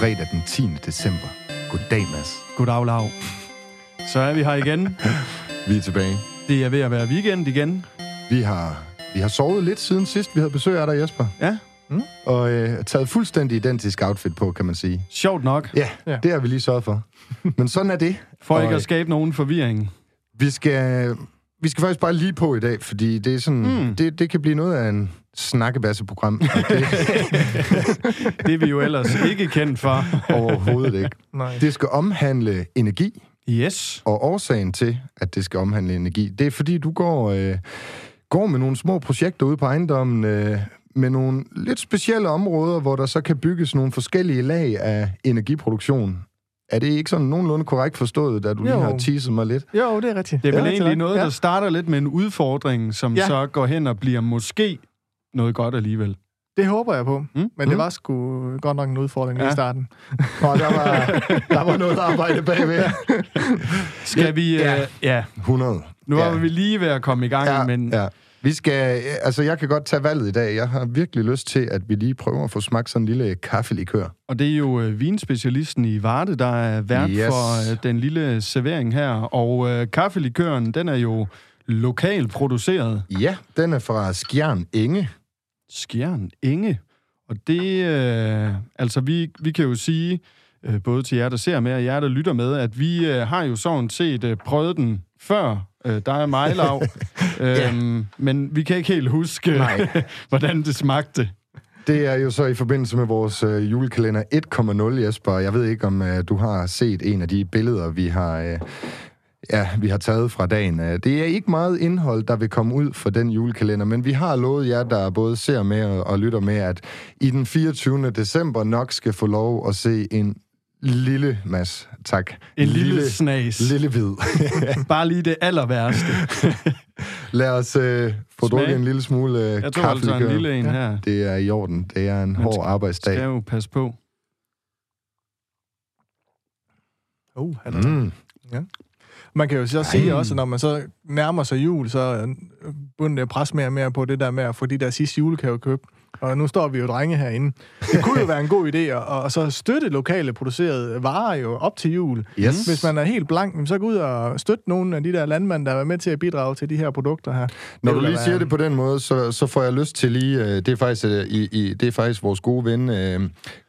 fredag den 10. december. Goddag, Mads. Goddag, Lav. Så er vi her igen. Vi er tilbage. Det er ved at være weekend igen. Vi har, vi har sovet lidt siden sidst, vi havde besøg af dig, Jesper. Ja. Mm. Og øh, taget fuldstændig identisk outfit på, kan man sige. Sjovt nok. Ja, Ja. det har vi lige sørget for. Men sådan er det. For Og, ikke øh, at skabe nogen forvirring. Vi skal, vi skal faktisk bare lige på i dag, fordi det, er sådan, Mm. det, det kan blive noget af en snakkebasseprogram. og Det Det er vi jo ellers ikke kendt for. overhovedet ikke. Nej. Det skal omhandle energi, Yes. og årsagen til, at det skal omhandle energi, det er fordi, du går, øh, går med nogle små projekter ude på ejendommen, øh, med nogle lidt specielle områder, hvor der så kan bygges nogle forskellige lag af energiproduktion. Er det ikke sådan nogenlunde korrekt forstået, da du lige Jo. har teaset mig lidt? Jo, det er rigtigt. Det er vel Ja, egentlig noget, ja. der starter lidt med en udfordring, som Ja. så går hen og bliver måske noget godt alligevel. Det håber jeg på. Mm? Men Mm. det var sgu godt nok en udfordring lige Ja. i starten. Og der var, der var noget arbejde bagved. Skal vi... Ja. Øh, ja. 100. Nu var Ja. vi lige ved at komme i gang, Ja, men ja. Vi skal, altså jeg kan godt tage valget i dag. Jeg har virkelig lyst til, at vi lige prøver at få smagt sådan en lille kaffelikør. Og det er jo øh, vinspecialisten i Varde, der er vært Yes. for øh, den lille servering her. Og øh, kaffelikøren, den er jo lokalt produceret. Ja, den er fra Skjern Inge. Skjern Inge. Og det, øh, altså vi, vi kan jo sige, øh, både til jer, der ser med, og jer, der lytter med, at vi øh, har jo sådan set øh, prøvet den før. Øh, der er mig, Lav. øhm, Men vi kan ikke helt huske, Nej. hvordan det smagte. Det er jo så i forbindelse med vores øh, julekalender 1.0, Jesper. Jeg ved ikke, om øh, du har set en af de billeder, vi har... Øh, Ja, vi har taget fra dagen. Øh, Det er ikke meget indhold, der vil komme ud for den julekalender, men vi har lovet jer, der både ser med og, og lytter med, at i den 24. december nok skal få lov at se en lille mas. Tak. En lille, lille snas. Lille hvid. Bare lige det aller værste. Lad os øh, få drukket en lille smule øh, Jeg tog altså en lille en her. Det er i orden. Det er en Man hård skal- arbejdsdag. Skal jo passe på. Uh, han er Mm. Man kan jo så sige også, når man så nærmer sig jul, så begynder det at presse mere og mere på det der med at få de der sidste julegaver købt. Og nu står vi jo drenge herinde. Det kunne jo være en god idé at, at så støtte lokale producerede varer jo op til jul. Yes. Hvis man er helt blank, så gå ud og støtte nogle af de der landmænd, der er med til at bidrage til de her produkter her. Når du lige siger være- det på den måde, så, så får jeg lyst til lige... Øh, det, er faktisk, øh, i, i, det er faktisk vores gode ven øh,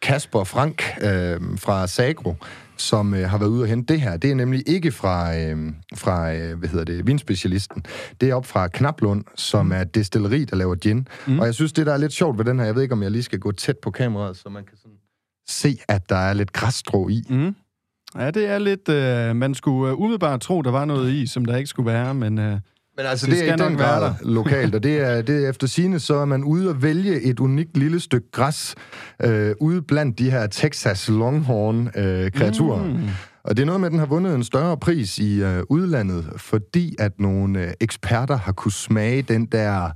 Kasper Frank øh, fra Sagro, som øh, har været ude og hente det her. Det er nemlig ikke fra, øh, fra øh, hvad hedder det, vinspecialisten. Det er op fra Knaplund, som mm. er et destilleri, der laver gin. Mm. Og jeg synes, det der er lidt sjovt ved den her, jeg ved ikke, om jeg lige skal gå tæt på kameraet, så man kan sådan se, at der er lidt græsstrå i. Mm. Ja, det er lidt... Øh, man skulle øh, umiddelbart tro, der var noget i, som der ikke skulle være, men... Øh, Men altså, Det det, er i den grad lokalt, og det er, det er efter sine så er man ude at vælge et unikt lille stykke græs øh, ude blandt de her Texas Longhorn-kreaturer. Øh, Mm. Og det er noget med, at den har vundet en større pris i øh, udlandet, fordi at nogle øh, eksperter har kunne smage den der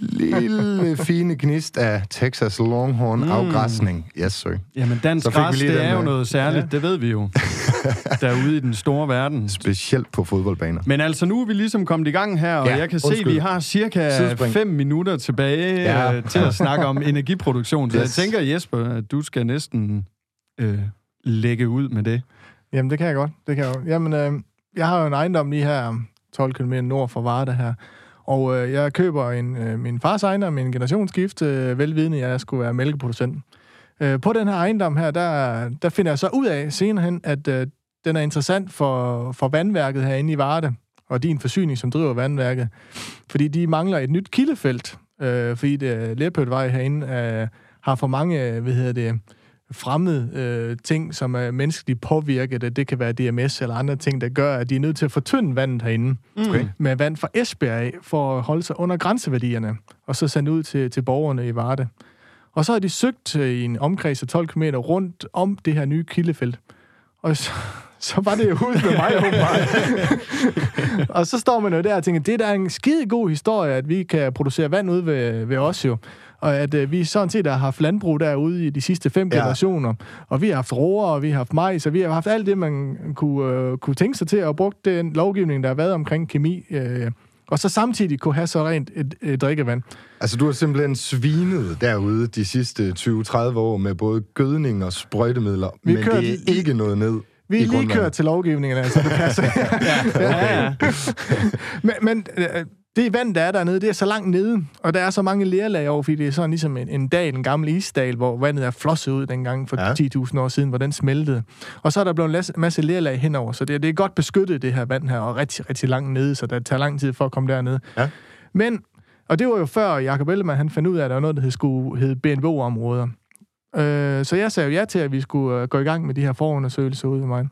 lille fine gnist af Texas Longhorn-afgræsning. Yes, sir. Jamen, dansk græs, det er jo med. noget særligt, ja. det ved vi jo. Derude i den store verden. Specielt på fodboldbaner. Men altså, nu er vi ligesom kommet i gang her, og Ja, jeg kan se, at undskyld. vi har cirka Sidespring. 5 minutter tilbage Ja. ja. øh, til at snakke om energiproduktion. Så Yes. jeg tænker, Jesper, at du skal næsten øh, lægge ud med det. Jamen, det kan jeg godt. Det kan jeg godt. Jamen, øh, jeg har jo en ejendom lige her 12 km nord for Varde her. Og øh, jeg køber en, øh, min fars ejendom, min generationsskift, øh, velvidende, at jeg skulle være mælkeproducent. Øh, på den her ejendom her, der, der finder jeg så ud af senere hen, at øh, den er interessant for, for vandværket herinde i Varde, og din forsyning, som driver vandværket. Fordi de mangler et nyt kildefelt, øh, fordi det Lerpøtvej herinde øh, har for mange, øh, hvad hedder det, fremmede øh, ting, som er menneskeligt påvirket. Det kan være DMS eller andre ting, der gør, at de er nødt til at fortynde vandet herinde Okay. med vand fra Esbjerg af, for at holde sig under grænseværdierne, og så sendt ud til, til borgerne i Varde. Og så har de søgt øh, i en omkreds af 12 km rundt om det her nye kildefelt. Og så, så var det jo ude med mig, åbenbart. og så står man jo der og tænker, det er da en skide god historie, at vi kan producere vand ud ved, ved os jo. Og at øh, vi sådan set har haft landbrug derude i de sidste fem Ja. ja. generationer. Og vi har haft roer, og vi har haft majs, og vi har haft alt det, man kunne, øh, kunne tænke sig til, og brugt den lovgivning, der har været omkring kemi. Øh, og så samtidig kunne have så rent et, et drikkevand. Altså, du har simpelthen svinet derude de sidste 20-30 år med både gødning og sprøjtemidler, Vi men kører det er lige- ikke noget ned Vi er lige kørt til lovgivningen, altså det passer. Ja, ja. men men øh, det vand, der er dernede, det er så langt nede, og der er så mange lerlag over, fordi det er sådan ligesom en, en dal, en gammel isdal, hvor vandet er flosset ud dengang for Ja. ja. 10.000 år siden, hvor den smeltede. Og så er der blevet en masse lerlag henover, så det, det er godt beskyttet, det her vand her, og rigtig, rigtig langt nede, så det tager lang tid for at komme derned. Ja. Men, og det var jo før Jacob Ellemann, han fandt ud af, at der var noget, der hed, skulle hedde BNBO-områder. Øh, så jeg sagde jo ja til, at vi skulle øh, gå i gang med de her forundersøgelser ude ved mig.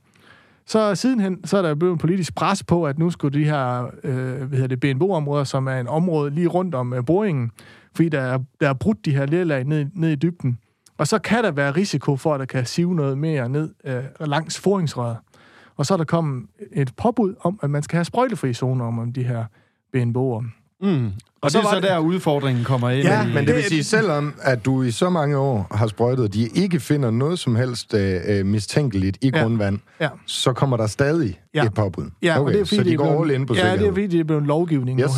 Så sidenhen, så er der blevet en politisk pres på, at nu skulle de her, øh, hvad hedder det, BNBO-områder, som er en område lige rundt om øh, boringen, fordi der er, der er brudt de her lerlag ned, ned i dybden. Og så kan der være risiko for, at der kan sive noget mere ned øh, langs foringsrøret. Og så er der kommet et påbud om, at man skal have sprøjtefri zoner om, om de her BNBO'er. Mm. Og, så det er var så det- der, udfordringen kommer ind. Ja, i, Men det vil sige, selvom at du i så mange år har sprøjtet, og de ikke finder noget som helst øh, øh, mistænkeligt i Ja. grundvand, Ja. så kommer der stadig Ja. et påbud. Ja, okay, og det er, fordi så de går blevet, all in på Ja, det er fordi, det er blevet lovgivning Yes. nu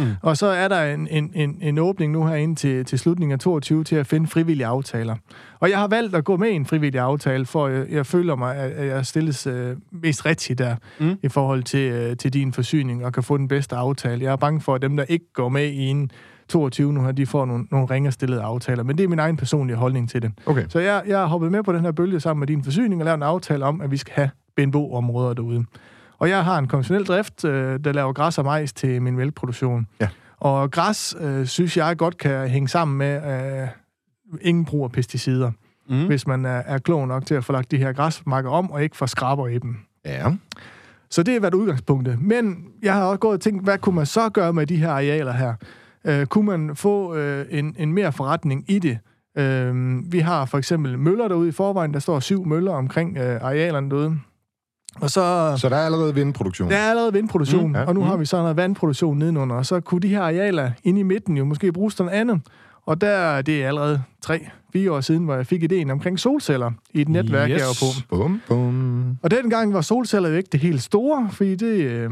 her. Mm. Og så er der en, en, en, en åbning nu her ind til, til slutningen af 22 til at finde frivillige aftaler. Og jeg har valgt at gå med i en frivillig aftale, for jeg, jeg føler mig, at jeg stilles øh, mest rigtigt der mm. i forhold til, øh, til din forsyning og kan få den bedste aftale. Jeg er bange for, at dem, der ikke går med i en 22 nu her, de får nogle, nogle ringere stillede aftaler. Men det er min egen personlige holdning til det. Okay. Så jeg, jeg har hoppet med på den her bølge sammen med din forsyning og lavet en aftale om, at vi skal have BNBO-områder derude. Og jeg har en konventionel drift, øh, der laver græs og majs til min mælkeproduktion. Ja. Og græs, øh, synes jeg godt kan hænge sammen med øh, ingen brug af pesticider, Mm. hvis man er, er klog nok til at få lagt de her græsmarker om, og ikke få skraber i dem. Ja. Så det har været udgangspunktet. Men jeg har også gået og tænkt, hvad kunne man så gøre med de her arealer her? Øh, kunne man få øh, en, en mere forretning i det? Øh, vi har for eksempel møller derude i forvejen. Der står syv møller omkring øh, arealerne derude. Og så... Så der er allerede vindproduktion. Der er allerede vindproduktion, Mm, ja, og nu Mm. har vi så noget vandproduktion nedenunder, og så kunne de her arealer inde i midten jo måske bruges til noget andet. Og der det er allerede tre, fire år siden, hvor jeg fik ideen omkring solceller i et netværk, Yes. jeg var på. Bum, bum. Og dengang var solceller jo ikke det helt store, fordi det, øh,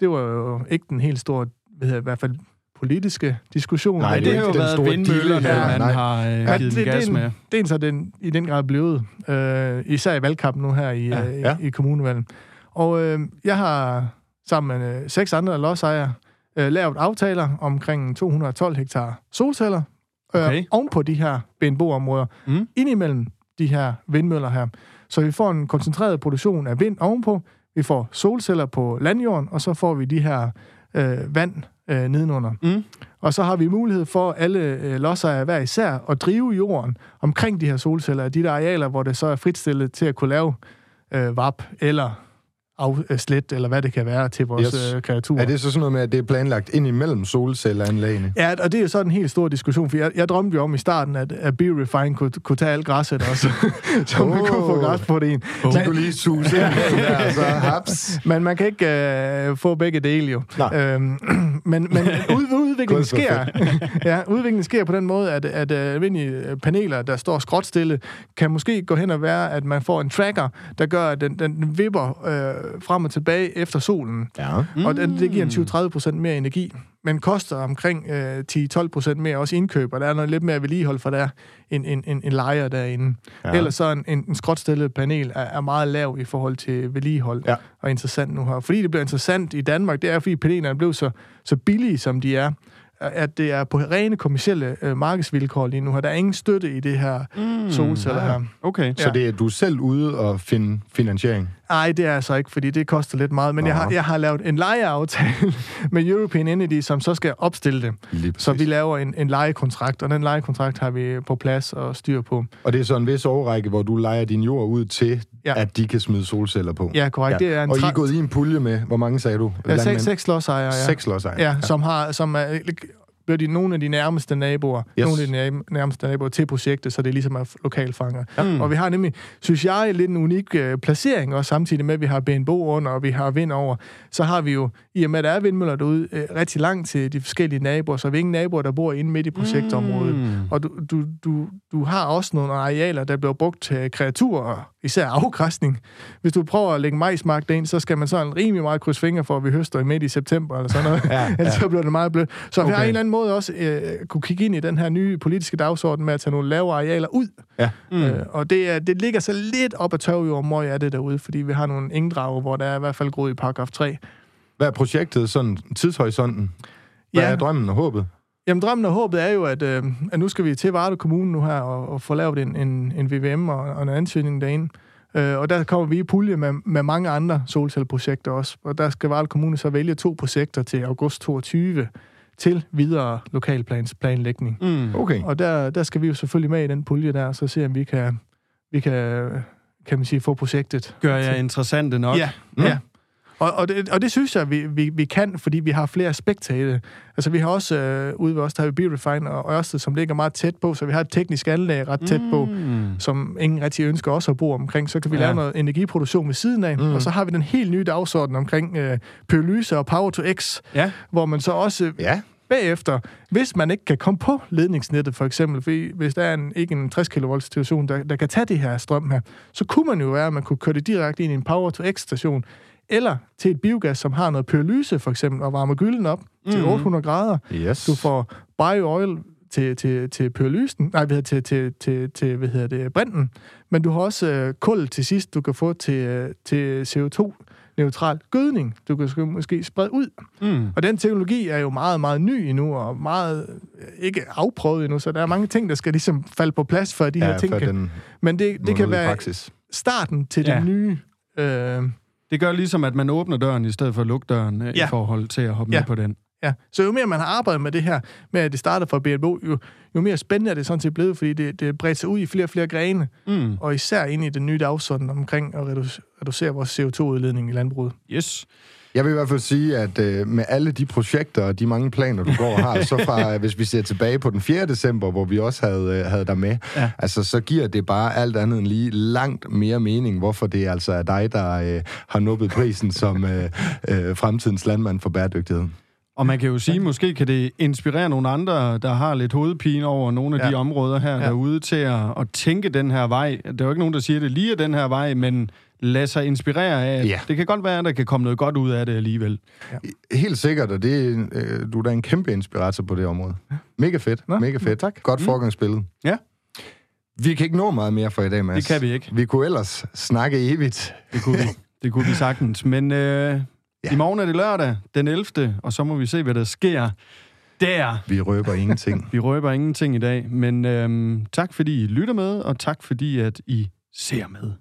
det var jo ikke den helt store, hvad hedder, det, i hvert fald politiske diskussion. Nej, det er har jo været store vindmøllerne, her, man nej. har øh, Ja, givet det, den gas det, er med. en, det er en så den, i den grad blevet, øh, især i valgkampen nu her i, Ja, ja, ja. i, i kommunevalget. Og øh, jeg har sammen med øh, seks andre lodsejere øh, lavet aftaler omkring 212 hektar solceller øh, Okay. ovenpå de her BNBO-områder, Mm. indimellem de her vindmøller her. Så vi får en koncentreret produktion af vind ovenpå, vi får solceller på landjorden, og så får vi de her øh, vand øh, nedenunder. Mm. Og så har vi mulighed for alle øh, lodsejere hver især at drive jorden omkring de her solceller, de der arealer, hvor det så er fritstillet til at kunne lave øh, VAP eller afslet, eller hvad det kan være til vores Yes. øh, kreaturer. Er det så sådan noget med, at det er planlagt ind imellem solcelleanlægene? Ja, og det er jo så en helt stor diskussion, for jeg, jeg drømte jo om i starten, at, at BioRefine kunne, kunne tage alt græsset også, så man kunne få græsprotein. Oh. De kunne lige suse der, så haps. Men man kan ikke øh, få begge dele jo. Nej. Øhm, men men ud, udviklingen sker. ja, udviklingen sker på den måde, at, at øh, almindelige paneler, der står skråt stille, kan måske gå hen og være, at man får en tracker, der gør, at den, den vipper øh, frem og tilbage efter solen. Ja. Mm. Og den, det giver en 20-30% mere energi, men koster omkring øh, 10-12% mere også indkøb, og der er noget lidt mere vedligehold for der en, en, en, en lejer derinde. Ja. Ellers så en, en, en skråtstillet panel er, er meget lav i forhold til vedligehold Ja. og interessant nu her. Fordi det bliver interessant i Danmark, det er, fordi panelerne blev så, så billige, som de er, at det er på rene kommersielle øh, markedsvilkår lige nu her. Der er ingen støtte i det her mm, solceller her. Okay. Så Ja. det er du selv ude og finde finansiering? Nej, det er jeg så ikke, fordi det koster lidt meget. Men jeg har, jeg har lavet en lejeaftale med European Energy, som så skal opstille det. Så vi laver en, en lejekontrakt, og den lejekontrakt har vi på plads og styr på. Og det er så en vis overrække, hvor du leger din jord ud til, Ja. at de kan smide solceller på. Ja, korrekt. Det er en og I er gået i en pulje med, hvor mange sagde du? Ja, seks, seks lodsejere, ja. Seks lodsejere. Ja, som, har, som er bliver de nogle af de nærmeste naboer, Yes. nogle af de nær- nærmeste naboer til projektet, så det ligesom er lokalfanger. Mm. Og vi har nemlig, synes jeg, lidt en unik øh, placering, og samtidig med, at vi har BNBO under, og vi har vind over, så har vi jo, i og med, at der er vindmøller derude, øh, rigtig langt til de forskellige naboer, så vi ingen naboer, der bor inde midt i projektområdet. Mm. Og du, du, du, du har også nogle arealer, der bliver brugt til kreaturer, især afgræsning. Hvis du prøver at lægge majsmark derind, så skal man sådan rimelig meget krydse fingre for, at vi høster i midt i september eller sådan noget. Ja, Ellers så bliver det meget blødt. Så okay. vi har en eller anden måde også øh, kunne kigge ind i den her nye politiske dagsorden med at tage nogle lavere arealer ud. Ja. Mm. Øh, og det, er, det ligger så lidt op ad tørvejord, hvor er det derude, fordi vi har nogle engdrage, hvor der er i hvert fald groet i paragraf 3. Hvad er projektet, sådan tidshorisonten? Hvad Ja. er drømmen og håbet? Jamen, drømmen og håbet er jo, at, øh, at nu skal vi til Varde Kommune nu her og, og få lavet en, en, en VVM og, og en ansøgning derinde. Øh, og der kommer vi i pulje med, med mange andre solcelleprojekter også. Og der skal Varde Kommune så vælge to projekter til august 22 til videre lokalplansplanlægning. Mm. Okay. Og der, der skal vi jo selvfølgelig med i den pulje der, så se om vi kan, vi kan, kan man sige, få projektet. Gør jeg interessante nok? Ja, Mm. ja. Og, og, det, og det synes jeg, vi, vi, vi kan, fordi vi har flere aspekter i det. Altså, vi har også, øh, ude ved os, der har vi Refine og Ørsted, som ligger meget tæt på, så vi har et teknisk anlæg ret tæt på, Mm. som ingen rigtig ønsker også at bo omkring. Så kan vi Ja. lave noget energiproduktion ved siden af, Mm. og så har vi den helt nye dagsorden omkring øh, pyrolyse og Power to X, Ja. hvor man så også Ja. bagefter, hvis man ikke kan komme på ledningsnettet for eksempel, fordi hvis der er en, ikke en 60 kV station, der, der kan tage det her strøm her, så kunne man jo være, at man kunne køre det direkte ind i en Power to X station, eller til et biogas, som har noget pyrolyse for eksempel, og varmer gylden op mm. til Mhm. 800 grader. Yes. Du får bio-oil til, til, til pyrolysen, nej, hvad hedder, til, til, til, til, hvad hedder det, brænden, men du har også øh, kul til sidst, du kan få til, øh, til CO2-neutral gødning, du kan sk- måske sprede ud. Mm. Og den teknologi er jo meget, meget ny endnu, og meget øh, ikke afprøvet endnu, så der er mange ting, der skal ligesom falde på plads, for de ja, her ting kan... Men det, det kan være praksis. starten til Ja. det nye... Øh, Det gør ligesom, at man åbner døren i stedet for at lukke døren ja. i forhold til at hoppe Ja. med på den. ja. Så jo mere man har arbejdet med det her, med at det starter fra BNBO, jo, jo mere spændende er det sådan set blevet, fordi det, det bredt sig ud i flere og flere grene, Mm. og især ind i den nye dagsorden omkring at reducere, reducere vores CO2-udledning i landbruget. Yes. Jeg vil i hvert fald sige, at øh, med alle de projekter og de mange planer, du går og har, så fra, hvis vi ser tilbage på den 4. december, hvor vi også havde, øh, havde dig med, Ja. altså så giver det bare alt andet end lige langt mere mening, hvorfor det altså er dig, der øh, har nuppet prisen som øh, øh, fremtidens landmand for bæredygtighed. Og man kan jo sige, måske kan det inspirere nogle andre, der har lidt hovedpine over nogle af ja. De områder her. Ja. derude, til at, at tænke den her vej. Der er jo ikke nogen, der siger, at det lige er den her vej, men lad sig inspirere af, Ja. det kan godt være, at der kan komme noget godt ud af det alligevel. Helt sikkert, og det, øh, du er da en kæmpe inspirator på det område. Mega fedt, Nå, mega fedt. tak. Godt forgangsbillede. Ja. Vi kan ikke nå meget mere for i dag, Mads. Det kan vi ikke. Vi kunne ellers snakke evigt. Det kunne vi, det kunne vi sagtens. Men øh, ja. Ja. i morgen er det lørdag, den 11., og så må vi se, hvad der sker der. Vi røber ingenting. Vi røber ingenting i dag, men øh, tak fordi I lytter med, og tak fordi at I ser med.